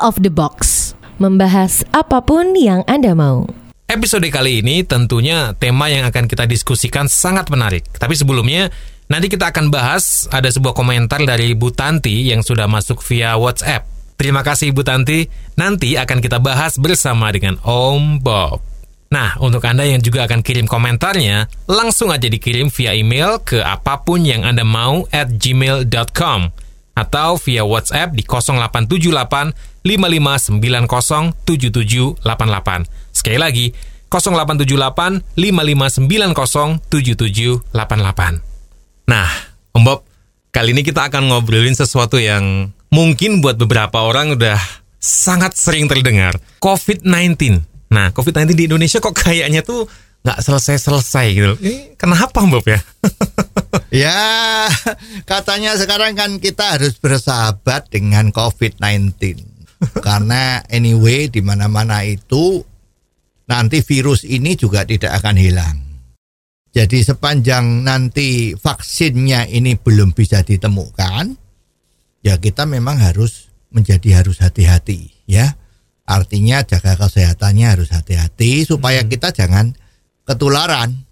of the box. Membahas apa pun yang Anda mau. Episode kali ini tentunya tema yang akan kita diskusikan sangat menarik. Tapi sebelumnya, nanti kita akan bahas ada sebuah komentar dari Bu Tanti yang sudah masuk via WhatsApp. Terima kasih Bu Tanti. Nanti akan kita bahas bersama dengan Om Bob. Nah, untuk Anda yang juga akan kirim komentarnya, langsung aja dikirim via email ke apa pun yang Anda mau at gmail.com atau via WhatsApp di 0878 5590 7788. Sekali lagi, 0878 5590 7788. Nah, Om Bob, kali ini kita akan ngobrolin sesuatu yang mungkin buat beberapa orang udah sangat sering terdengar. COVID-19. Nah, COVID-19 di Indonesia kok kayaknya tuh nggak selesai-selesai gitu. Ini kenapa Bob ya? ya, katanya sekarang kan kita harus bersahabat dengan COVID-19. Karena anyway di mana-mana itu nanti virus ini juga tidak akan hilang. Jadi sepanjang nanti vaksinnya ini belum bisa ditemukan, ya kita memang harus menjadi harus hati-hati ya. Artinya jaga kesehatannya harus hati-hati supaya hmm. kita jangan ketularan.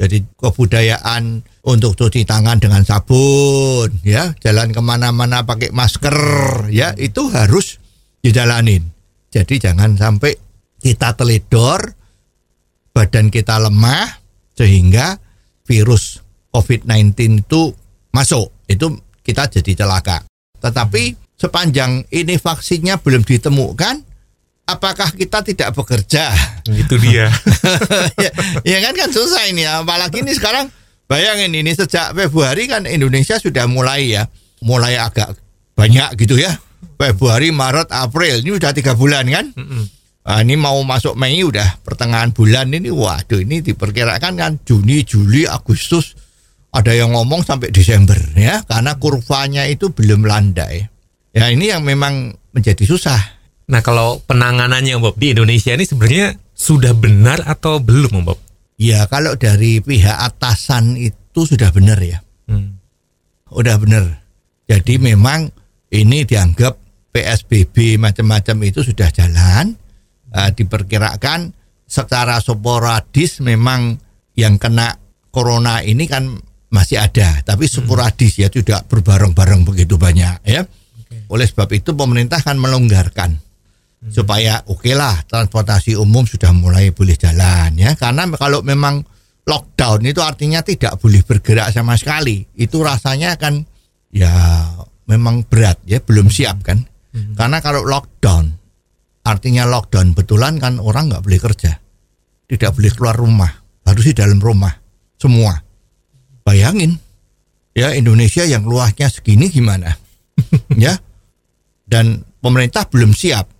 Jadi kebudayaan untuk cuci tangan dengan sabun, ya, jalan ke mana-mana pakai masker, ya, itu harus dijalanin. Jadi jangan sampai kita teledor, badan kita lemah sehingga virus COVID-19 itu masuk. Itu kita jadi celaka. Tetapi sepanjang ini vaksinnya belum ditemukan, apakah kita tidak bekerja? Itu dia. ya, ya kan kan susah ini ya. Apalagi ini sekarang bayangin ini sejak Februari kan Indonesia sudah mulai ya, mulai agak banyak gitu ya Februari, Maret, April ini udah tiga bulan kan? Nah, ini mau masuk Mei udah pertengahan bulan ini, waduh ini diperkirakan kan Juni, Juli, Agustus ada yang ngomong sampai Desember ya, karena kurvanya itu belum landai. Ya ini yang memang menjadi susah. Nah kalau penanganannya Bob di Indonesia ini sebenarnya sudah benar atau belum Bob? Ya kalau dari pihak atasan itu sudah benar ya, hmm. udah benar. Jadi memang ini dianggap PSBB macam-macam itu sudah jalan. Uh, diperkirakan secara sporadis memang yang kena corona ini kan masih ada, tapi hmm. sporadis ya tidak berbareng-bareng begitu banyak ya. Okay. Oleh sebab itu pemerintah kan melonggarkan hmm. supaya oke okay lah transportasi umum sudah mulai boleh jalan ya. Karena kalau memang lockdown itu artinya tidak boleh bergerak sama sekali. Itu rasanya kan ya memang berat ya, belum siap kan. Hmm. Karena kalau lockdown, artinya lockdown betulan kan orang nggak boleh kerja, tidak boleh keluar rumah, harus di dalam rumah semua. Bayangin, ya Indonesia yang luasnya segini gimana, ya? Dan pemerintah belum siap.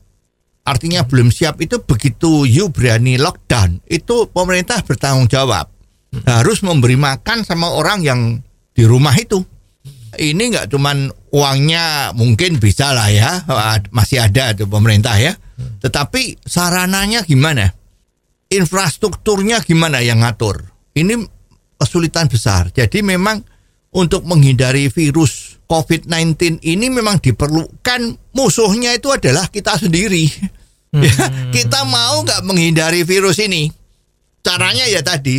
Artinya belum siap itu begitu you berani lockdown, itu pemerintah bertanggung jawab. Hmm. Harus memberi makan sama orang yang di rumah itu ini nggak cuman uangnya mungkin bisa lah ya masih ada tuh pemerintah ya. Tetapi sarananya gimana? Infrastrukturnya gimana yang ngatur? Ini kesulitan besar. Jadi memang untuk menghindari virus COVID-19 ini memang diperlukan musuhnya itu adalah kita sendiri. Hmm. ya, kita mau nggak menghindari virus ini? Caranya ya tadi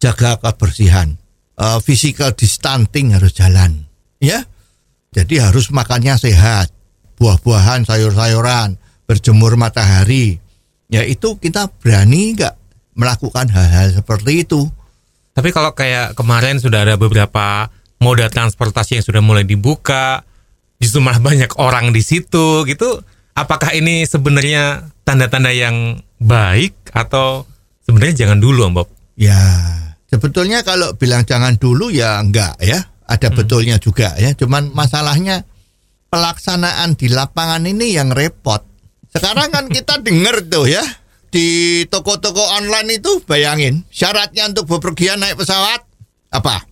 jaga kebersihan uh, physical distancing harus jalan, ya. Jadi harus makannya sehat, buah-buahan, sayur-sayuran, berjemur matahari. Ya itu kita berani nggak melakukan hal-hal seperti itu. Tapi kalau kayak kemarin sudah ada beberapa moda transportasi yang sudah mulai dibuka, justru malah banyak orang di situ gitu. Apakah ini sebenarnya tanda-tanda yang baik atau sebenarnya jangan dulu, Om Bob? Ya, Sebetulnya kalau bilang jangan dulu ya enggak ya, ada hmm. betulnya juga ya. Cuman masalahnya pelaksanaan di lapangan ini yang repot. Sekarang kan kita dengar tuh ya di toko-toko online itu bayangin syaratnya untuk bepergian naik pesawat apa?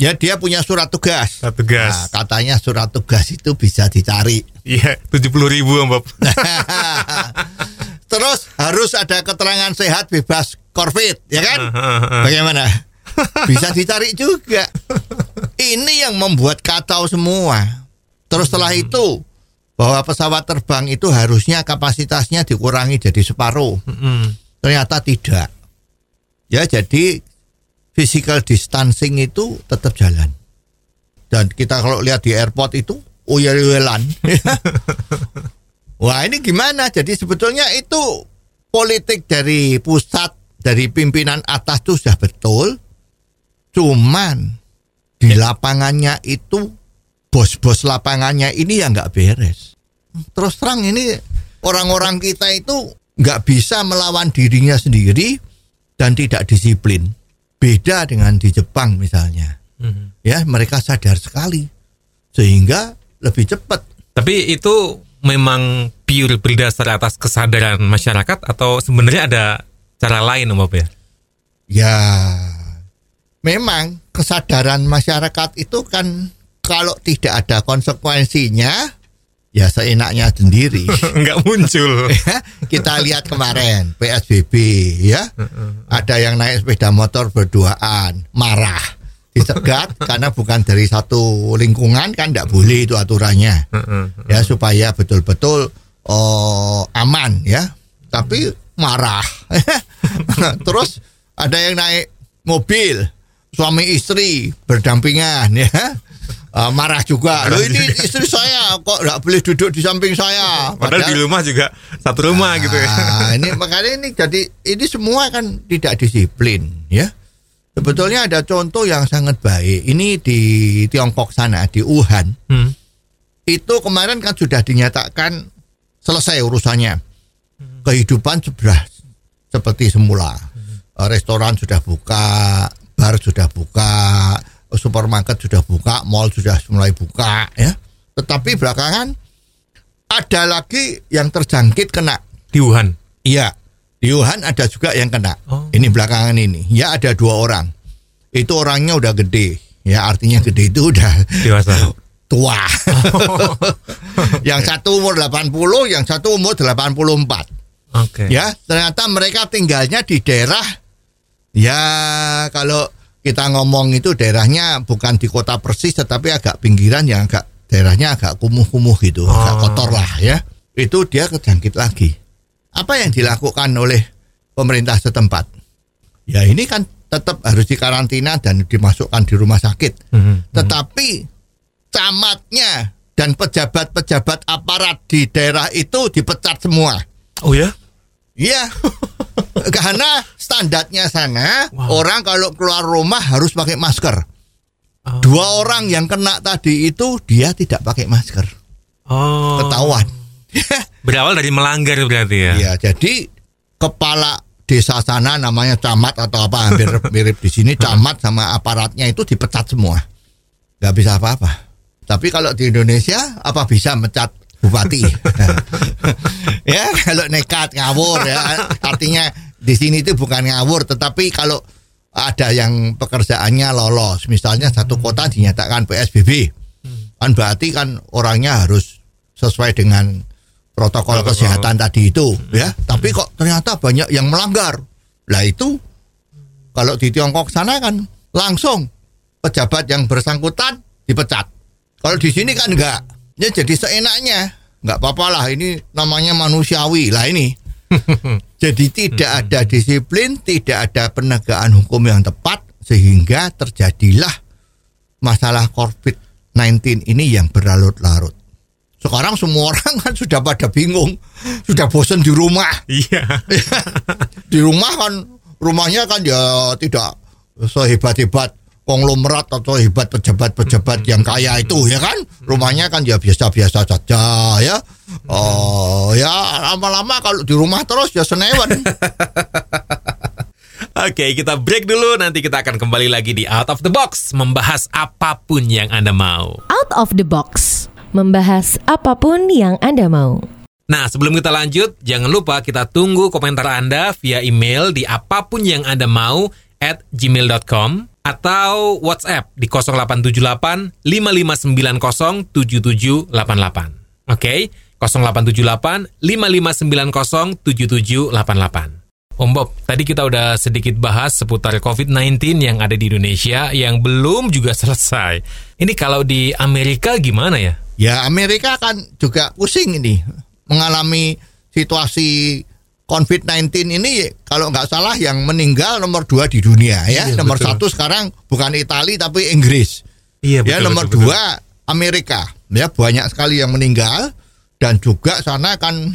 Ya dia punya surat tugas. Surat tugas. Nah, katanya surat tugas itu bisa dicari. Iya, tujuh puluh ribu, Bob. Terus harus ada keterangan sehat bebas Corvette, ya kan? Bagaimana? Bisa dicari juga. Ini yang membuat kacau semua. Terus setelah itu bahwa pesawat terbang itu harusnya kapasitasnya dikurangi jadi separuh. Mm-mm. Ternyata tidak. Ya, jadi physical distancing itu tetap jalan. Dan kita kalau lihat di airport itu uyel-uyelan. Wah, ini gimana? Jadi sebetulnya itu politik dari pusat, dari pimpinan atas itu sudah betul. Cuman di lapangannya itu bos-bos lapangannya ini yang nggak beres. Terus terang ini orang-orang kita itu nggak bisa melawan dirinya sendiri dan tidak disiplin. Beda dengan di Jepang misalnya. Mhm. Ya, mereka sadar sekali sehingga lebih cepat. Tapi itu memang pure berdasar atas kesadaran masyarakat atau sebenarnya ada cara lain Om Bob ya? Ya, memang kesadaran masyarakat itu kan kalau tidak ada konsekuensinya, ya seenaknya sendiri. Enggak muncul. Ya, kita lihat kemarin PSBB ya ada yang naik sepeda motor berduaan marah dicegat karena bukan dari satu lingkungan kan tidak boleh itu aturannya. Ya supaya betul-betul oh, aman ya. Tapi marah. Terus ada yang naik mobil suami istri berdampingan ya. Eh, marah juga. Loh ini istri saya kok nggak boleh duduk di samping saya? Padahal di rumah juga satu rumah gitu ya. Nah, ini makanya ini jadi ini semua kan tidak disiplin ya. Sebetulnya ada contoh yang sangat baik. Ini di Tiongkok sana di Wuhan. Hmm. Itu kemarin kan sudah dinyatakan selesai urusannya. Kehidupan sebelah seperti semula. Eh, Restoran sudah buka, bar sudah buka, supermarket sudah buka, mall sudah mulai buka ya. Tetapi belakangan ada lagi yang terjangkit kena Di Wuhan. Iya, di Wuhan ada juga yang kena. Oh. Ini belakangan ini. Ya ada dua orang. Itu orangnya udah gede. Ya artinya gede itu udah Dewasa. tua. yang satu umur 80, yang satu umur 84. Oke. Ya, ternyata mereka tinggalnya di daerah ya kalau kita ngomong itu daerahnya bukan di kota persis tetapi agak pinggiran yang agak daerahnya agak kumuh-kumuh gitu, agak Oh. kotor lah ya. Itu dia kejangkit lagi. Apa yang dilakukan oleh pemerintah setempat? Ya ini kan tetap harus dikarantina dan dimasukkan di rumah sakit. Mhm. Tetapi camatnya dan pejabat-pejabat aparat di daerah itu dipecat semua. Oh ya? Iya. Karena standarnya sana Wow. orang kalau keluar rumah harus pakai masker. Oh. Dua orang yang kena tadi itu dia tidak pakai masker. Berawal dari melanggar berarti ya? ya, jadi kepala desa sana namanya camat atau apa hampir mirip di sini camat sama aparatnya itu dipecat semua. Gak bisa apa-apa. Tapi kalau di Indonesia apa bisa mecat bupati? ya kalau nekat ngawur ya artinya di sini itu bukan ngawur tetapi kalau ada yang pekerjaannya lolos misalnya satu kota dinyatakan PSBB kan berarti kan orangnya harus sesuai dengan protokol Protokol. kesehatan tadi itu ya. Tapi kok ternyata banyak yang melanggar. Lah itu kalau di Tiongkok sana kan langsung pejabat yang bersangkutan dipecat. Kalau di sini kan enggak. Ya jadi seenaknya. Nggak apa-apa lah ini namanya manusiawi lah ini. Jadi tidak ada disiplin tidak ada penegakan hukum yang tepat sehingga terjadilah masalah COVID-19 ini yang berlarut-larut sekarang semua orang kan sudah pada bingung sudah bosan di rumah Iya. di rumah kan rumahnya kan ya tidak sehebat-hebat konglomerat atau hebat pejabat-pejabat yang kaya itu ya kan rumahnya kan ya biasa-biasa saja ya oh ya lama-lama kalau di rumah terus ya senewan Oke, kita break dulu. Nanti kita akan kembali lagi di Out of the Box. Membahas apa pun yang Anda mau. Out of the box. Membahas apa pun yang Anda mau. Nah, sebelum kita lanjut, jangan lupa kita tunggu komentar Anda via email di apa pun yang Anda mau at gmail.com atau WhatsApp di 0878 5590 7788. Oke, 0878 5590 7788. Om Bob, tadi kita udah sedikit bahas seputar COVID-19 yang ada di Indonesia yang belum juga selesai. Ini kalau di Amerika gimana ya? Ya Amerika kan juga pusing ini mengalami situasi COVID-19 ini kalau nggak salah yang meninggal nomor dua di dunia ya. Iya, nomor betul. satu sekarang bukan Italia tapi Inggris. Iya, ya nomor dua Amerika. Ya banyak sekali yang meninggal dan juga sana kan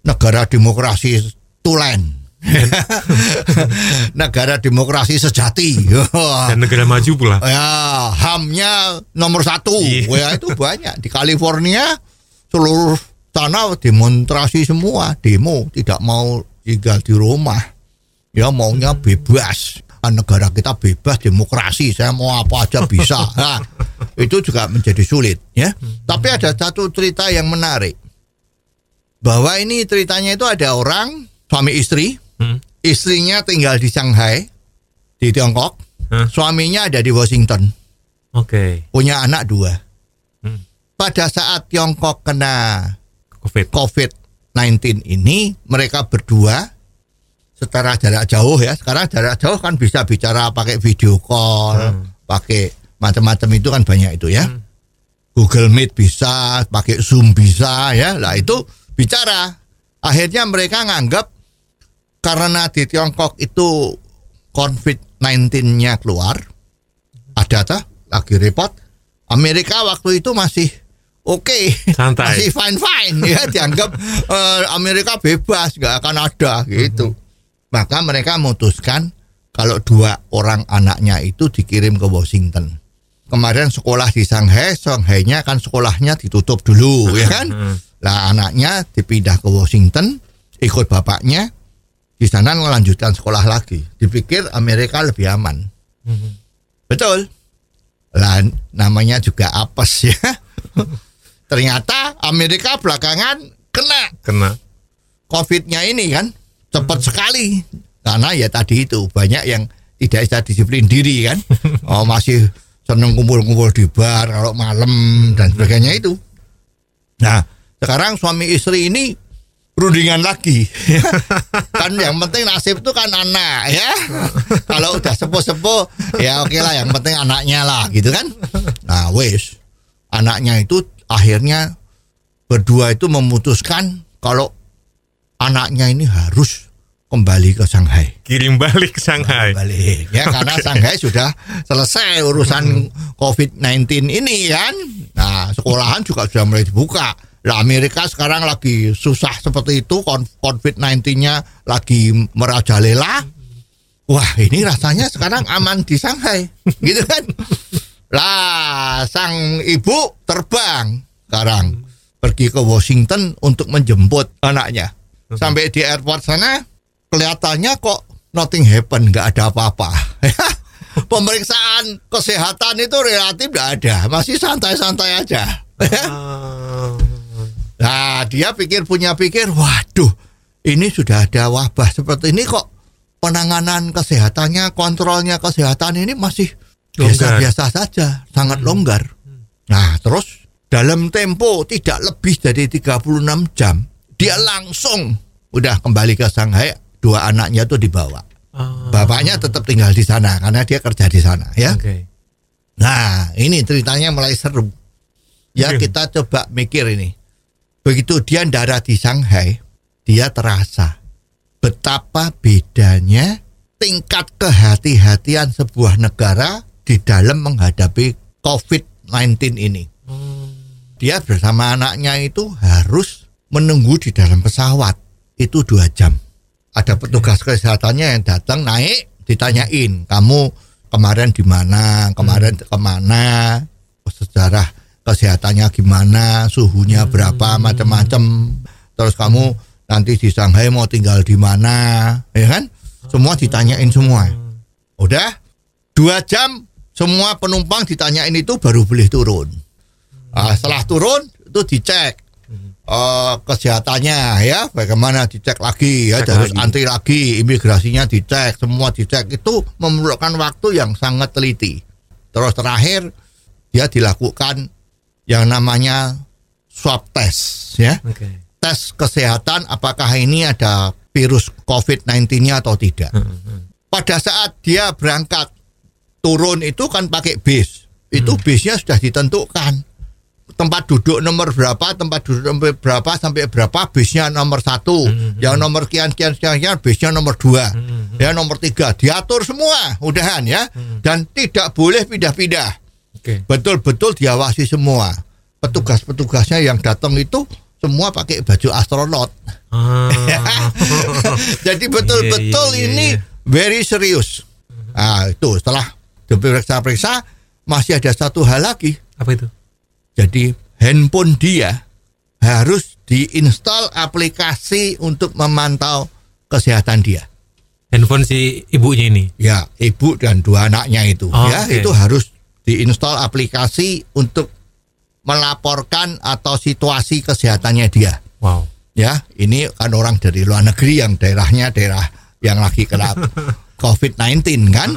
negara demokrasi tulen. negara demokrasi sejati. Dan negara maju pula. Ya, HAM-nya nomor satu. Iya. Ya, itu banyak. Di California, seluruh sana demonstrasi semua. Demo, tidak mau tinggal di rumah. Ya, maunya bebas. Ah, Negara kita bebas, demokrasi. Saya mau apa aja bisa. Nah, itu juga menjadi sulit. ya. Tapi ada satu cerita yang menarik. Bahwa ini ceritanya itu ada orang, suami istri. Hmm. Istrinya tinggal di Shanghai, di Tiongkok. Hah? Suaminya ada di Washington Oke. punya anak dua. Hmm. Pada saat Tiongkok kena COVID. COVID-19 ini, mereka berdua secara jarak jauh ya. Sekarang jarak jauh kan bisa bicara pakai video call, pakai macam-macam itu kan banyak itu ya. Google Meet bisa, pakai Zoom bisa ya. Lah itu bicara. Akhirnya mereka nganggap karena di Tiongkok itu COVID-19-nya keluar, ada tuh lagi repot. Amerika waktu itu masih oke, Santai. masih fine fine ya dianggap eh, Amerika bebas nggak akan ada gitu. Maka mereka memutuskan kalau dua orang anaknya itu dikirim ke Washington. Kemarin sekolah di Shanghai, Shanghai-nya kan sekolahnya ditutup dulu ya kan. Lah anaknya dipindah ke Washington ikut bapaknya di sana melanjutkan sekolah lagi. Dipikir Amerika lebih aman. Betul. Lah namanya juga apes ya. Ternyata Amerika belakangan kena Kena. COVID-nya ini kan cepat sekali. Karena ya tadi itu banyak yang tidak bisa disiplin diri kan. Oh masih seneng kumpul-kumpul di bar kalau malam dan sebagainya itu. Nah, sekarang suami istri ini rundingan lagi. kan yang penting nasib itu kan anak ya. Kalau udah sepuh-sepuh ya oke lah yang penting anaknya lah gitu kan. Nah, wes anaknya itu akhirnya berdua itu memutuskan kalau anaknya ini harus kembali ke Shanghai. Kirim balik ke Shanghai. Balik ya karena Shanghai sudah selesai urusan COVID-19 ini kan. Nah, sekolahan juga sudah mulai dibuka. Lah Amerika sekarang lagi susah seperti itu kon- COVID-19-nya lagi merajalela. Wah, ini rasanya sekarang aman di Shanghai. Gitu kan? Lah, sang ibu terbang sekarang pergi ke Washington untuk menjemput anaknya. Sampai di airport sana kelihatannya kok nothing happen, nggak ada apa-apa. Pemeriksaan kesehatan itu relatif nggak ada, masih santai-santai aja. Nah, dia pikir punya pikir, waduh, ini sudah ada wabah seperti ini kok penanganan kesehatannya, kontrolnya kesehatan ini masih biasa-biasa saja, sangat longgar. Nah, terus dalam tempo tidak lebih dari 36 jam, dia langsung udah kembali ke Shanghai, dua anaknya tuh dibawa. Ah, Bapaknya tetap tinggal di sana karena dia kerja di sana ya. Oke. Nah, ini ceritanya mulai seru. Ya, Oke. kita coba mikir ini. Begitu dia darat di Shanghai, dia terasa betapa bedanya tingkat kehati-hatian sebuah negara di dalam menghadapi COVID-19 ini. Dia bersama anaknya itu harus menunggu di dalam pesawat. Itu dua jam. Ada petugas kesehatannya yang datang naik, ditanyain, kamu kemarin di mana, kemarin ke mana, sejarah kesehatannya gimana, suhunya berapa, macam-macam. Terus kamu nanti di Shanghai mau tinggal di mana, ya kan? Semua ditanyain semua. Udah dua jam semua penumpang ditanyain itu baru boleh turun. Ah, setelah turun itu dicek eh, kesehatannya ya, bagaimana dicek lagi ya, Cek harus lagi. antri lagi, imigrasinya dicek, semua dicek itu memerlukan waktu yang sangat teliti. Terus terakhir dia dilakukan yang namanya swab test ya Oke. tes kesehatan apakah ini ada virus COVID-19-nya atau tidak. Pada saat dia berangkat turun itu kan pakai bis. Itu bisnya sudah ditentukan. Tempat duduk nomor berapa, tempat duduk nomor berapa sampai berapa bisnya nomor satu, yang nomor sekian sekian sekian, sekian bisnya nomor dua, ya nomor tiga diatur semua, udahan ya, dan tidak boleh pindah-pindah. Oke. Betul-betul diawasi semua. Petugas-petugasnya yang datang itu semua pakai baju astronot. Ah. Jadi betul-betul Iya, iya, ini iya. very serius. Ah itu setelah diperiksa-periksa masih ada satu hal lagi. Apa itu? Jadi handphone dia harus diinstal aplikasi untuk memantau kesehatan dia. Handphone si ibunya ini. Ya, ibu dan dua anaknya itu Oh, ya oke. itu harus diinstal aplikasi untuk melaporkan atau situasi kesehatannya dia. Wow. Ya, ini kan orang dari luar negeri yang daerahnya daerah yang lagi kena COVID-19 kan.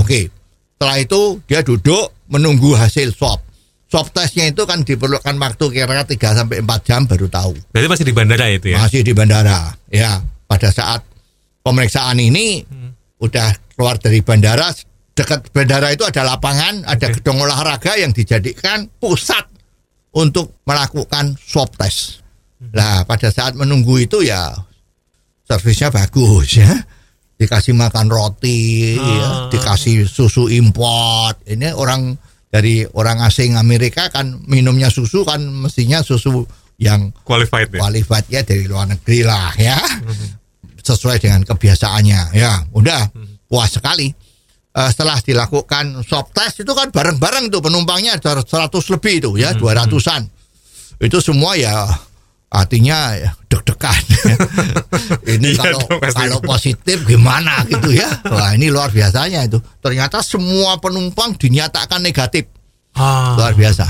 Oke. Setelah itu dia duduk menunggu hasil swab. Swab testnya itu kan diperlukan waktu kira-kira 3 sampai 4 jam baru tahu. Berarti masih di bandara itu ya? Masih di bandara. Ya, pada saat pemeriksaan ini udah keluar dari bandara dekat bandara itu ada lapangan, ada gedung olahraga yang dijadikan pusat untuk melakukan swab test. Nah, pada saat menunggu itu ya servisnya bagus ya. Dikasih makan roti, ya, dikasih susu import. Ini orang dari orang asing Amerika kan minumnya susu kan mestinya susu yang Qualified ya? qualified ya dari luar negeri lah ya. Sesuai dengan kebiasaannya. Ya, udah puas sekali. Eh, setelah dilakukan swab test itu kan bareng-bareng tuh penumpangnya ada 100 lebih itu ya, 200-an. Itu semua ya artinya ya, deg-degan. ini Iya kalau dong, kalau positif gimana gitu ya. Wah, ini luar biasanya itu. Ternyata semua penumpang dinyatakan negatif. Ah. Luar biasa.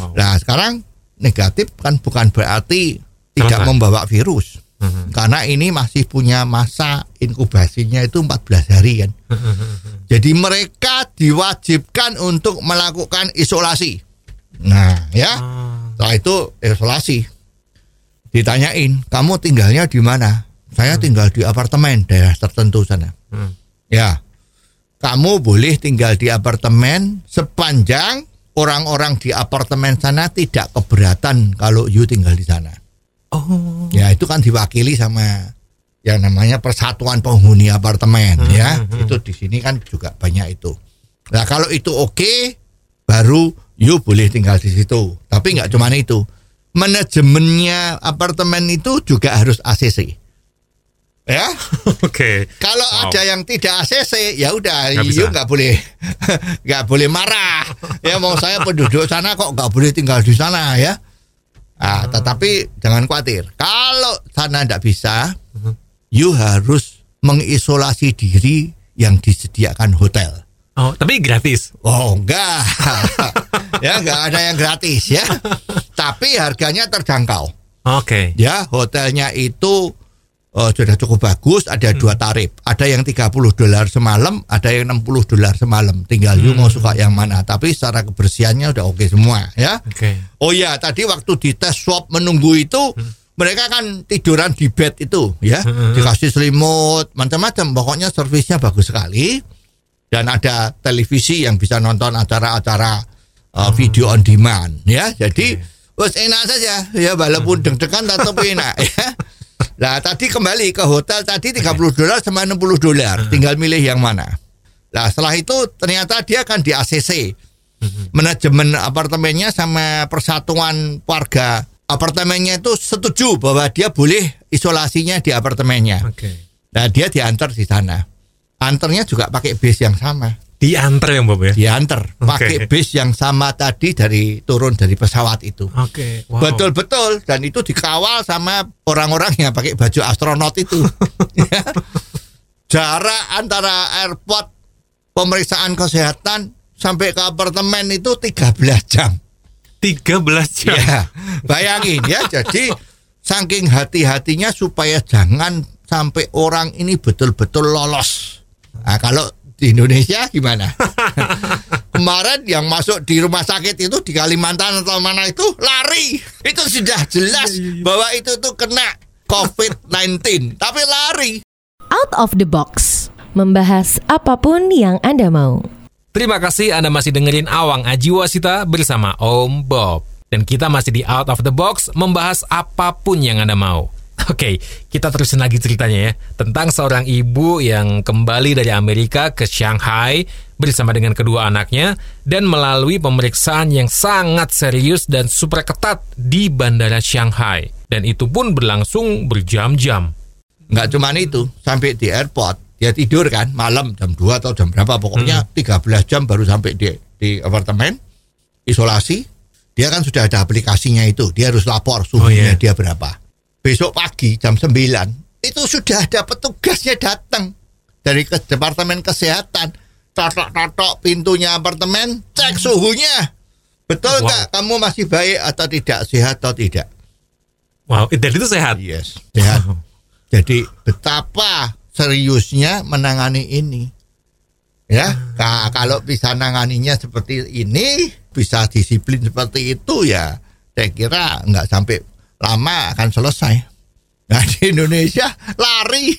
Wow. Nah sekarang negatif kan bukan berarti tidak membawa virus. Mhm. Karena ini masih punya masa inkubasinya itu 14 hari kan. Jadi mereka diwajibkan untuk melakukan isolasi. Nah ya, Ah. setelah itu isolasi. Ditanyain, kamu tinggalnya di mana? Saya tinggal di apartemen daerah tertentu sana. Hmm. Ya, kamu boleh tinggal di apartemen sepanjang orang-orang di apartemen sana tidak keberatan kalau you tinggal di sana. Oh. Ya, itu kan diwakili sama yang namanya Persatuan Penghuni Apartemen ya. Itu di sini kan juga banyak itu. Nah, kalau itu oke, baru you boleh tinggal di situ. Tapi nggak cuma itu. Manajemennya apartemen itu juga harus ACC. Ya, Oke. kalau Wow. ada yang tidak ACC, ya udah, you nggak boleh, nggak boleh marah. Ya mau saya penduduk sana kok nggak boleh tinggal di sana ya. Ah, tetapi jangan khawatir. Kalau sana tidak bisa, you harus mengisolasi diri yang disediakan hotel. Oh, tapi gratis. Oh enggak, ya enggak ada yang gratis ya. Tapi harganya terjangkau. Oke. Ya, hotelnya itu oh, sudah cukup bagus, ada dua tarif. Ada yang 30 dolar semalam, ada yang 60 dolar semalam. Tinggal you mau suka yang mana. Tapi secara kebersihannya udah oke semua ya. Oke. Oh ya, tadi waktu dites swab menunggu itu mereka kan tiduran di bed itu ya, dikasih selimut, macam-macam. Pokoknya servisnya bagus sekali. Dan ada televisi yang bisa nonton acara-acara uh, video on demand ya. Jadi wes enak saja ya walaupun deg-degan tapi enak ya. Nah, tadi kembali ke hotel tadi 30 dolar sama 60 dolar, tinggal milih yang mana. Nah, setelah itu ternyata dia kan di ACC manajemen apartemennya sama persatuan warga apartemennya itu setuju bahwa dia boleh isolasinya di apartemennya. Oke. Nah dia diantar di sana. Antarnya juga pakai bis yang sama. Diantar ya, Bob ya? Diantar pakai bis yang sama tadi dari turun dari pesawat itu. Oke. Wow. Betul-betul dan itu dikawal sama orang-orang yang pakai baju astronot itu. Ya. Jarak antara airport pemeriksaan kesehatan sampai ke apartemen itu 13 jam. 13 jam. Ya, bayangin ya. Jadi saking hati-hatinya supaya jangan sampai orang ini betul-betul lolos. Nah, kalau di Indonesia gimana? Kemarin yang masuk di rumah sakit itu di Kalimantan atau mana itu lari. Itu sudah jelas bahwa itu tuh kena COVID-19, tapi lari. Out of the box. Membahas apa pun yang Anda mau. Terima kasih Anda masih dengerin Awang Ajiwasita bersama Om Bob. Dan kita masih di Out of the Box membahas apa pun yang Anda mau. Oke, kita terusin lagi ceritanya ya tentang seorang ibu yang kembali dari Amerika ke Shanghai bersama dengan kedua anaknya dan melalui pemeriksaan yang sangat serius dan super ketat di bandara Shanghai. Dan itu pun berlangsung berjam-jam. Nggak cuma itu, sampai di airport dia tidur kan malam jam 2 atau jam berapa pokoknya hmm. 13 jam baru sampai di di apartemen isolasi. Dia kan sudah ada aplikasinya itu, dia harus lapor suhunya oh, yeah. dia berapa besok pagi jam 9 itu sudah ada petugasnya datang. Dari ke departemen kesehatan. Totok-totok pintunya apartemen cek hmm. suhunya. Betul nggak? Wow. kamu masih baik atau tidak? Sehat atau tidak? Wow dan itu sehat? Yes sehat. Jadi betapa seriusnya menangani ini. Ya nah, kalau bisa nanganinya seperti ini bisa disiplin seperti itu ya saya kira nggak sampai lama akan selesai. Nah di Indonesia lari.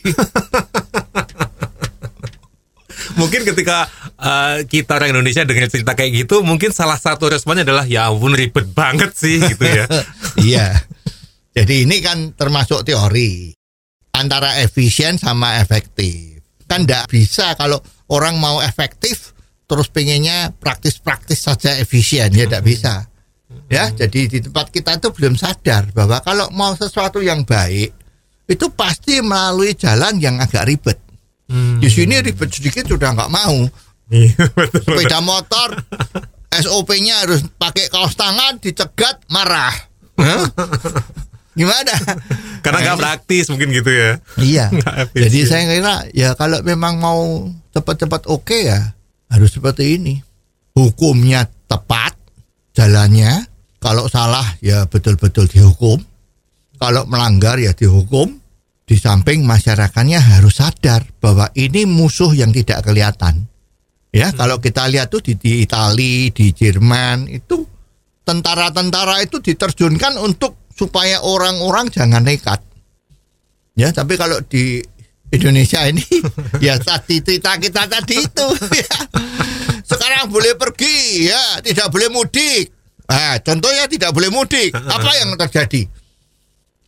mungkin ketika uh, kita orang Indonesia dengar cerita kayak gitu, mungkin salah satu responnya adalah ya ampun ribet banget sih gitu ya. iya. Jadi ini kan termasuk teori antara efisien sama efektif. Kan tidak bisa kalau orang mau efektif terus pengennya praktis-praktis saja efisien ya tidak bisa. Ya, jadi di tempat kita itu belum sadar bahwa kalau mau sesuatu yang baik itu pasti melalui jalan yang agak ribet. Hmm. Di sini ribet sedikit sudah nggak mau. Iya, Sepeda motor SOP-nya harus pakai kaos tangan, dicegat, marah. Gimana? Karena nggak nah, praktis mungkin gitu ya. Iya. Jadi saya kira ya kalau memang mau cepat-cepat oke okay ya harus seperti ini. Hukumnya tepat, jalannya kalau salah ya betul-betul dihukum. Kalau melanggar ya dihukum. Di samping masyarakatnya harus sadar bahwa ini musuh yang tidak kelihatan. Ya, hmm. kalau kita lihat tuh di, di Itali, di Jerman itu tentara-tentara itu diterjunkan untuk supaya orang-orang jangan nekat. Ya, tapi kalau di Indonesia ini ya cerita kita tadi itu ya. Sekarang boleh pergi ya, tidak boleh mudik. Nah, contohnya tidak boleh mudik. Apa yang terjadi?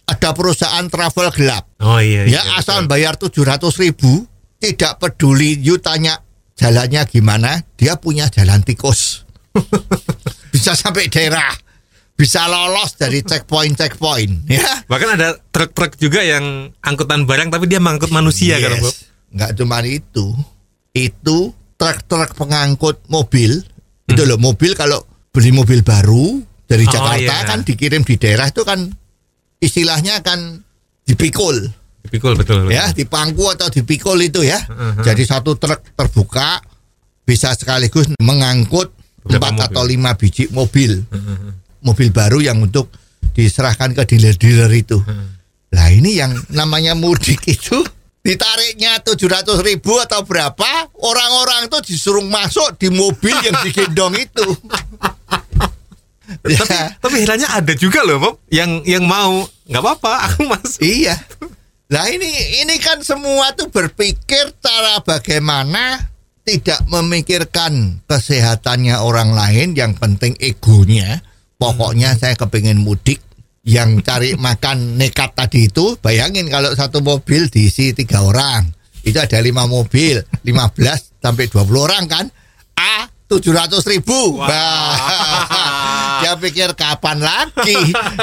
Ada perusahaan travel gelap. Oh iya. iya ya asal betul. bayar tujuh ratus ribu, tidak peduli. You tanya jalannya gimana, dia punya jalan tikus. bisa sampai daerah, bisa lolos dari checkpoint checkpoint. Ya. Bahkan ada truk-truk juga yang angkutan barang, tapi dia mengangkut manusia yes. kan, Bob? Nggak cuma itu, itu truk-truk pengangkut mobil. Hmm. Itu loh mobil kalau beli mobil baru dari oh, Jakarta iya. kan dikirim di daerah itu kan istilahnya kan dipikul. Dipikul betul, betul. Ya, dipangku atau dipikul itu ya. Uh-huh. Jadi satu truk terbuka bisa sekaligus mengangkut empat atau lima biji mobil. Uh-huh. Mobil baru yang untuk diserahkan ke dealer-dealer itu. Uh-huh. Nah, ini yang namanya mudik itu ditariknya tujuh ratus ribu atau berapa orang-orang itu disuruh masuk di mobil yang digendong itu ya. tapi tapi herannya ada juga loh Bob yang yang mau. Nggak apa-apa aku masuk. Iya. Nah ini ini kan semua tuh berpikir cara bagaimana tidak memikirkan kesehatannya orang lain yang penting egonya. Pokoknya hmm. saya kepingin mudik yang cari makan nekat tadi itu bayangin kalau satu mobil diisi tiga orang. Itu ada lima mobil 15 sampai 20 orang kan? A tujuh ratus ribu. Wow. dia pikir kapan lagi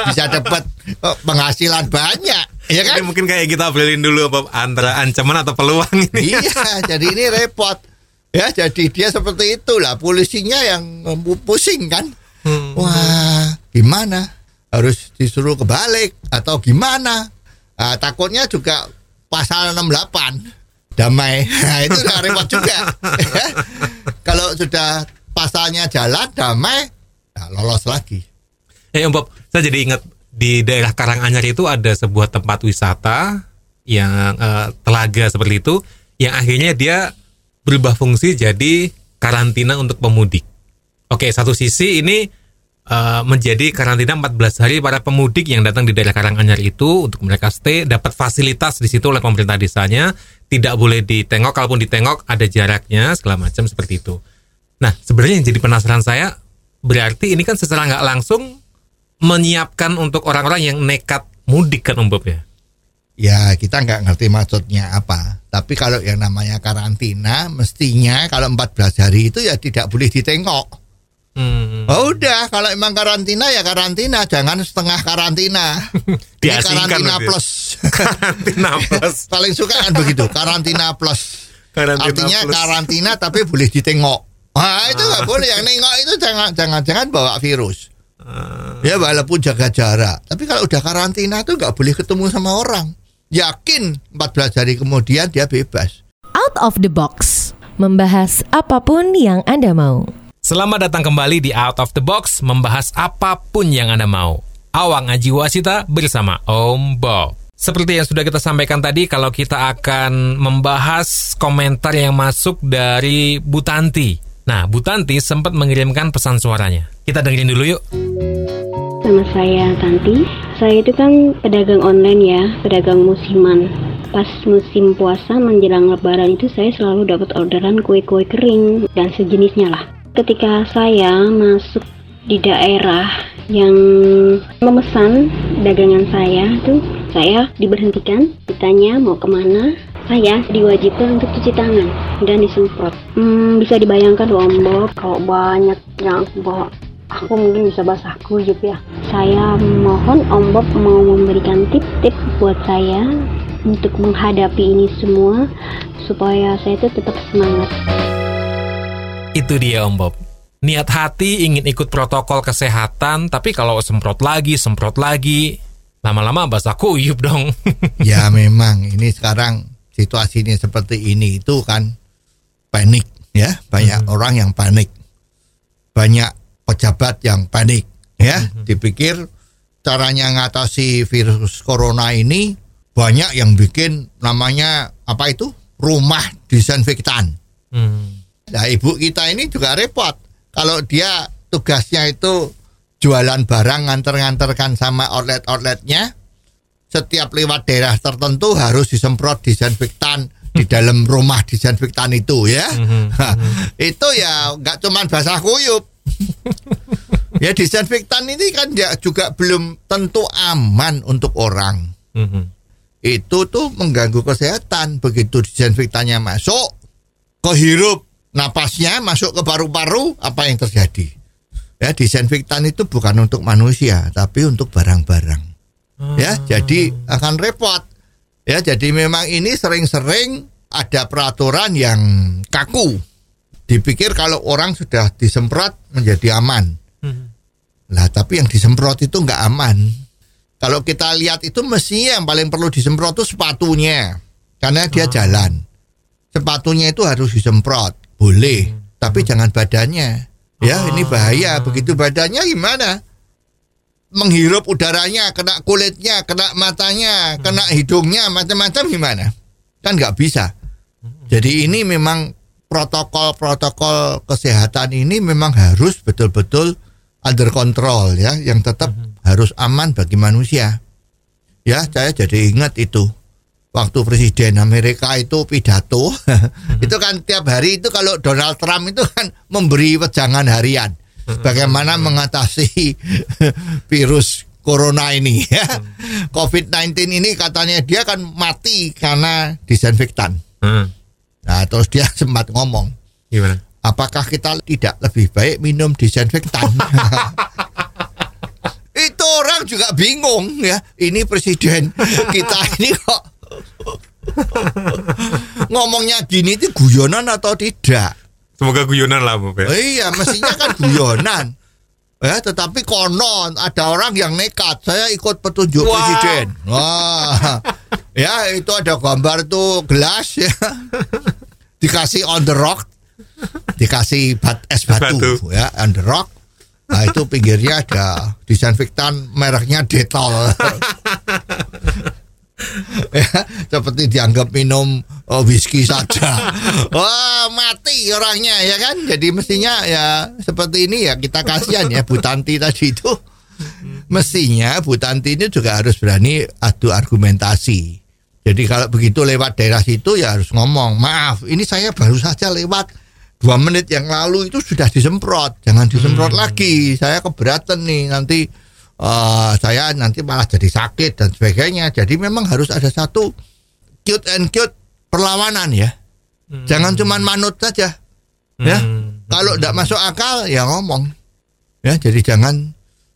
bisa dapat eh, penghasilan banyak ya kan? Ini mungkin kayak kita beliin dulu apa antara ancaman atau peluang ini. Iya, jadi ini repot. Ya, jadi dia seperti itulah polisinya yang pusing kan. Hmm. Wah, gimana? Harus disuruh kebalik atau gimana? Nah, takutnya juga pasal 68 damai. Nah, itu udah repot juga. Ya. Kalau sudah pasalnya jalan damai, nah, lolos lagi. Eh Om Bob, saya jadi ingat di daerah Karanganyar itu ada sebuah tempat wisata yang uh, telaga seperti itu yang akhirnya dia berubah fungsi jadi karantina untuk pemudik. Oke, satu sisi ini uh, menjadi karantina 14 hari para pemudik yang datang di daerah Karanganyar itu untuk mereka stay dapat fasilitas di situ oleh pemerintah desanya, tidak boleh ditengok kalaupun ditengok ada jaraknya segala macam seperti itu. Nah, sebenarnya yang jadi penasaran saya berarti ini kan secara nggak langsung menyiapkan untuk orang-orang yang nekat mudik kan Om Bob ya? Ya kita nggak ngerti maksudnya apa. Tapi kalau yang namanya karantina, mestinya kalau 14 hari itu ya tidak boleh ditengok. Hmm. Oh udah, kalau emang karantina ya karantina, jangan setengah karantina. Ini karantina plus. karantina plus. Paling suka kan begitu, karantina plus. Karantina Artinya plus. karantina tapi boleh ditengok. Nah itu nggak ah. boleh, yang nengok itu jangan jangan jangan bawa virus. Ah. Ya walaupun jaga jarak. Tapi kalau udah karantina tuh nggak boleh ketemu sama orang yakin 14 hari kemudian dia bebas. Out of the box, membahas apa pun yang Anda mau. Selamat datang kembali di Out of the Box, membahas apa pun yang Anda mau. Awang Aji Wasita bersama Om Bob. Seperti yang sudah kita sampaikan tadi, kalau kita akan membahas komentar yang masuk dari Bu Tanti. Nah, Bu Tanti sempat mengirimkan pesan suaranya. Kita dengerin dulu yuk. Nama saya Tanti. Saya itu kan pedagang online ya, pedagang musiman. Pas musim puasa menjelang lebaran itu saya selalu dapat orderan kue-kue kering dan sejenisnya lah. Ketika saya masuk di daerah yang memesan dagangan saya tuh saya diberhentikan ditanya mau ke mana saya diwajibkan untuk cuci tangan dan disemprot hmm, bisa dibayangkan loh Bob kalau banyak yang bawa aku mungkin bisa basah kuyup ya. Saya mohon Om Bob mau memberikan tip-tip buat saya untuk menghadapi ini semua supaya saya itu tetap semangat. Itu dia Om Bob. Niat hati ingin ikut protokol kesehatan, tapi kalau semprot lagi, semprot lagi, lama-lama basah kuyup dong. ya memang ini sekarang situasinya seperti ini itu kan panik ya, banyak hmm. orang yang panik. Banyak pejabat yang panik ya mm-hmm. dipikir caranya ngatasi virus corona ini banyak yang bikin namanya apa itu rumah disinfektan. Hmm. Nah ibu kita ini juga repot kalau dia tugasnya itu jualan barang nganter-nganterkan sama outlet-outletnya setiap lewat daerah tertentu harus disemprot disinfektan di dalam rumah disinfektan itu ya. Mm -hmm. itu ya nggak cuman basah kuyup ya disinfektan ini kan ya juga belum tentu aman untuk orang. Mm-hmm. Itu tuh mengganggu kesehatan begitu disinfektannya masuk kehirup napasnya masuk ke paru-paru apa yang terjadi? Ya disinfektan itu bukan untuk manusia tapi untuk barang-barang. Ya ah. jadi akan repot. Ya jadi memang ini sering-sering ada peraturan yang kaku dipikir kalau orang sudah disemprot menjadi aman. Hmm. Lah tapi yang disemprot itu nggak aman. Kalau kita lihat itu mestinya yang paling perlu disemprot itu sepatunya, karena dia oh. jalan. Sepatunya itu harus disemprot, boleh, hmm. tapi hmm. jangan badannya. Ya oh. ini bahaya. Begitu badannya gimana? Menghirup udaranya, kena kulitnya, kena matanya, hmm. kena hidungnya, macam-macam gimana? Kan nggak bisa. Hmm. Jadi ini memang protokol-protokol kesehatan ini memang harus betul-betul under control ya, yang tetap mm-hmm. harus aman bagi manusia. Ya, saya jadi ingat itu waktu presiden Amerika itu pidato, mm-hmm. itu kan tiap hari itu kalau Donald Trump itu kan memberi wejangan harian. Bagaimana mengatasi virus corona ini ya. Mm-hmm. COVID-19 ini katanya dia kan mati karena disinfektan. Mm-hmm. Nah, terus dia sempat ngomong. Gimana? Apakah kita tidak lebih baik minum disinfektan? Itu orang juga bingung ya. Ini presiden kita ini kok ngomongnya gini itu guyonan atau tidak? Semoga guyonan lah, Bu. Ya. Iya, mestinya kan guyonan. Ya, tetapi konon ada orang yang nekat. Saya ikut petunjuk Wah. presiden. Wah. Ya, itu ada gambar tuh gelas ya. Dikasih on the rock, dikasih bat, es batu, batu ya, on the rock. Nah, itu pinggirnya ada disinfektan mereknya Detol. ya, seperti dianggap minum oh whisky saja. Wah, mati orangnya ya kan. Jadi mestinya ya seperti ini ya kita kasihan ya Bu Tanti tadi itu. Mestinya Bu Tanti ini juga harus berani adu argumentasi. Jadi kalau begitu lewat daerah situ ya harus ngomong, maaf ini saya baru saja lewat dua menit yang lalu itu sudah disemprot, jangan disemprot Hmm. lagi. Saya keberatan nih nanti eh, saya nanti malah jadi sakit dan sebagainya. Jadi memang harus ada satu cute and cute perlawanan ya. Jangan cuman manut saja. Ya. Hmm. Kalau tidak masuk akal ya ngomong. Ya, jadi jangan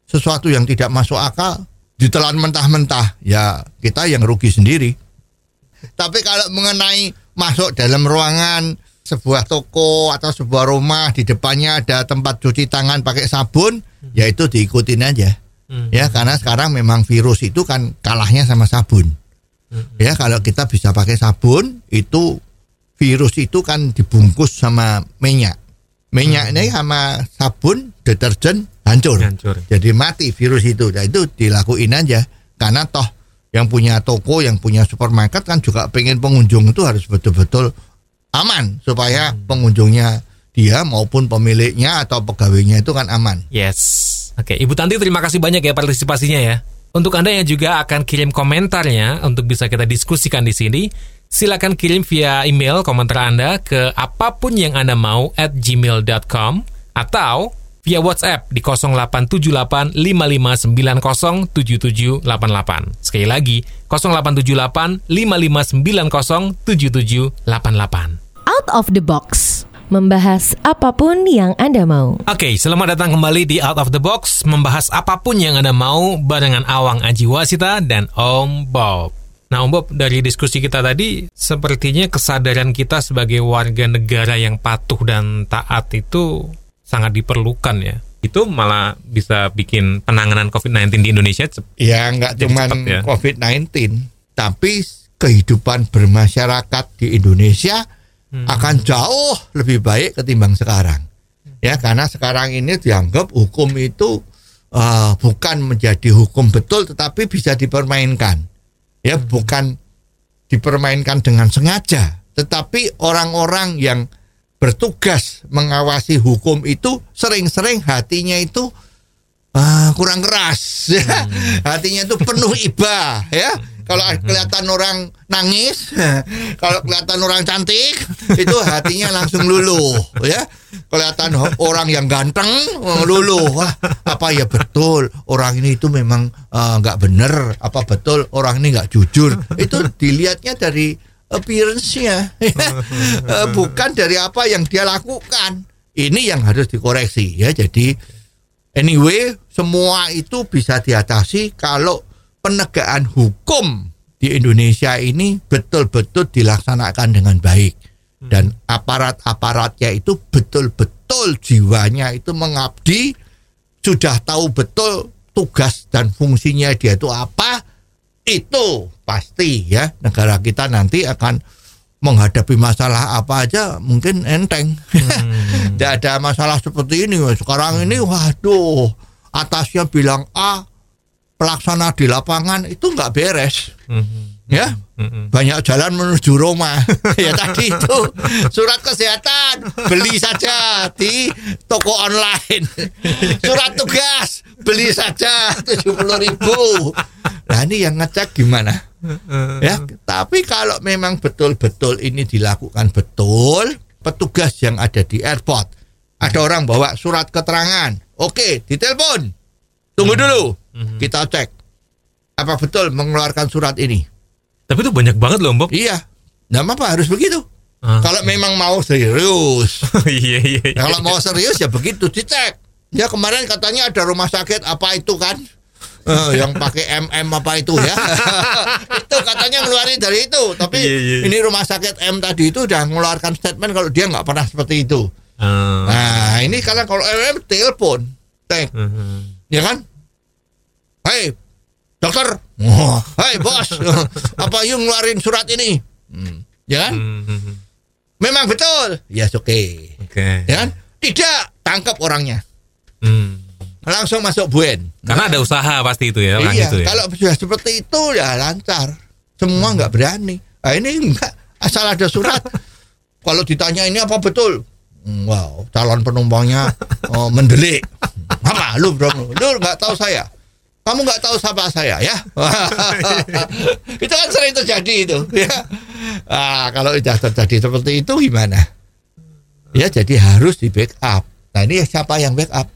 sesuatu yang tidak masuk akal ditelan mentah-mentah. Ya, kita yang rugi sendiri. Tapi kalau mengenai masuk dalam ruangan sebuah toko atau sebuah rumah di depannya ada tempat cuci tangan pakai sabun, ya itu diikutin aja. Hmm. Ya, karena sekarang memang virus itu kan kalahnya sama sabun. Ya, kalau kita bisa pakai sabun, itu virus itu kan dibungkus sama minyak. Minyak ini sama sabun, deterjen hancur. Hancur. Jadi mati virus itu. Nah, itu dilakuin aja. Karena toh yang punya toko, yang punya supermarket kan juga pengen pengunjung itu harus betul-betul aman supaya pengunjungnya dia maupun pemiliknya atau pegawainya itu kan aman. Yes. Oke, Ibu Tanti terima kasih banyak ya partisipasinya ya. Untuk Anda yang juga akan kirim komentarnya untuk bisa kita diskusikan di sini, silakan kirim via email komentar Anda ke apa pun yang Anda mau at gmail.com atau via WhatsApp di 0878 5590 7788. Sekali lagi, 0878 5590 7788. Out of the box. Membahas apa pun yang Anda mau. Oke, selamat datang kembali di Out of the Box membahas apa pun yang Anda mau barengan Awang Aji Wasita dan Om Bob. Nah, Om Bob, dari diskusi kita tadi sepertinya kesadaran kita sebagai warga negara yang patuh dan taat itu sangat diperlukan ya. Itu malah bisa bikin penanganan COVID-19 di Indonesia cep- Ya nggak cuma ya. COVID-19, tapi kehidupan bermasyarakat di Indonesia Hmm. akan jauh lebih baik ketimbang sekarang. Ya karena sekarang ini dianggap hukum itu uh, bukan menjadi hukum betul, tetapi bisa dipermainkan. Ya Hmm. bukan dipermainkan dengan sengaja, tetapi orang-orang yang bertugas mengawasi hukum itu sering-sering hatinya itu ah, kurang keras ya. hatinya itu penuh iba ya kalau kelihatan orang nangis kalau kelihatan orang cantik itu hatinya langsung luluh ya. Kelihatan orang yang ganteng luluh. Wah apa ya betul. Orang ini itu memang eh, nggak bener. Apa betul orang ini nggak jujur? Itu dilihatnya dari appearance-nya ya. Eh, bukan dari apa yang dia lakukan. Ini yang harus dikoreksi ya. Jadi Anyway, semua itu bisa diatasi kalau penegakan hukum di Indonesia ini betul-betul dilaksanakan dengan baik. Dan aparat-aparatnya itu betul-betul jiwanya itu mengabdi sudah tahu betul tugas dan fungsinya dia itu apa itu pasti ya negara kita nanti akan menghadapi masalah apa aja mungkin enteng. Tidak ada masalah seperti ini. Sekarang ini waduh atasnya bilang A pelaksana di lapangan itu nggak beres. Ya? Banyak jalan menuju Roma. Ya tadi itu surat kesehatan. Beli saja di toko online. Surat tugas beli saja tujuh ribu. Nah ini yang ngecek gimana? Ya tapi kalau memang betul-betul ini dilakukan betul petugas yang ada di airport ada orang bawa surat keterangan. Oke ditelepon. Tunggu dulu kita cek apa betul mengeluarkan surat ini Tapi itu banyak banget loh, Om Bob. Iya. Nah, apa harus begitu? Ah. Kalau memang mau serius. Iya, iya, iya. Kalau mau serius ya begitu dicek. Ya kemarin katanya ada rumah sakit apa itu kan? Eh, yang pakai MM apa itu ya? itu katanya ngeluarin dari itu. Tapi Iya, iya, iya. ini rumah sakit M tadi itu udah mengeluarkan statement kalau dia nggak pernah seperti itu. Ah. Nah, ini karena kalau MM telepon, tek, Mhm. ya kan? Hei, dokter, oh, hei bos, apa you ngeluarin surat ini? Hmm, Ya kan? Mhm. Memang betul. Ya oke. Oke. Ya kan? Tidak, tangkap orangnya. Hmm. Langsung masuk buen. Karena ada usaha pasti itu ya, orang iya, itu ya. kalau sudah seperti itu ya lancar. Semua nggak berani. Nah, ini enggak asal ada surat. Kalau ditanya ini apa betul? Hmm, Wow, calon penumpangnya oh, mendelik. Apa lu bro? Lu nggak tahu saya. Kamu nggak tahu siapa saya ya? itu kan sering terjadi itu. Ya. Ah, kalau sudah terjadi seperti itu gimana? Ya jadi harus di backup. Nah ini siapa yang backup?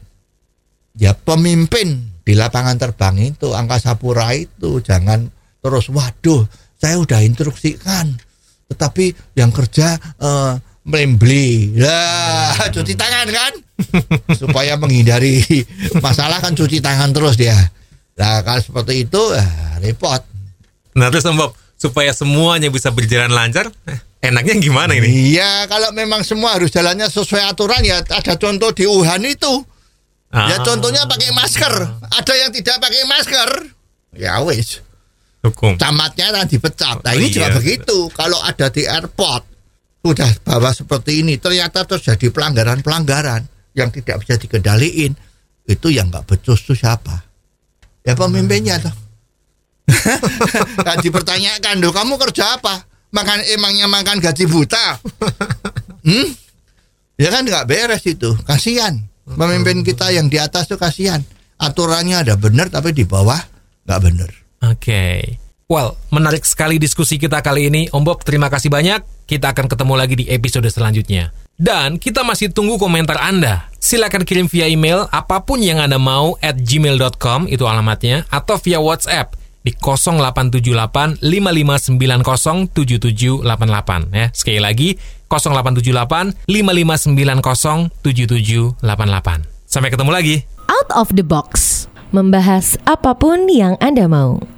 Ya pemimpin di lapangan terbang itu, angkasa pura itu. Jangan terus, waduh saya udah instruksikan. Tetapi yang kerja eh, membeli. Lah, cuci tangan kan? Supaya menghindari masalah kan cuci tangan terus dia. Nah kalau seperti itu ah, repot. Nah terus Om Bob, supaya semuanya bisa berjalan lancar, eh, enaknya gimana ini? Iya, kalau memang semua harus jalannya sesuai aturan ya ada contoh di Wuhan itu. Ya Ah, contohnya pakai masker. Ada yang tidak pakai masker. Ya wis, hukum. camatnya nanti dipecat. Nah Oh, ini iya. juga begitu. Kalau ada di airport sudah bawa seperti ini, ternyata terjadi pelanggaran-pelanggaran yang tidak bisa dikendaliin. Itu yang nggak becus itu siapa? Ya pemimpinnya toh. Nah, dipertanyakan, "Loh, kamu kerja apa? Makan emangnya makan gaji buta?" Hmm? Ya kan nggak beres itu. Kasihan. Pemimpin kita yang di atas tuh kasihan. Aturannya ada benar tapi di bawah nggak benar. Oke. Well, menarik sekali diskusi kita kali ini. Om Bob, terima kasih banyak. Kita akan ketemu lagi di episode selanjutnya. Dan kita masih tunggu komentar Anda. Silakan kirim via email apa pun yang Anda mau at gmail.com, itu alamatnya, atau via WhatsApp di 0878 5590 7788 ya. Sekali lagi 0878 5590 7788. Sampai ketemu lagi. Out of the box. Membahas apa pun yang Anda mau.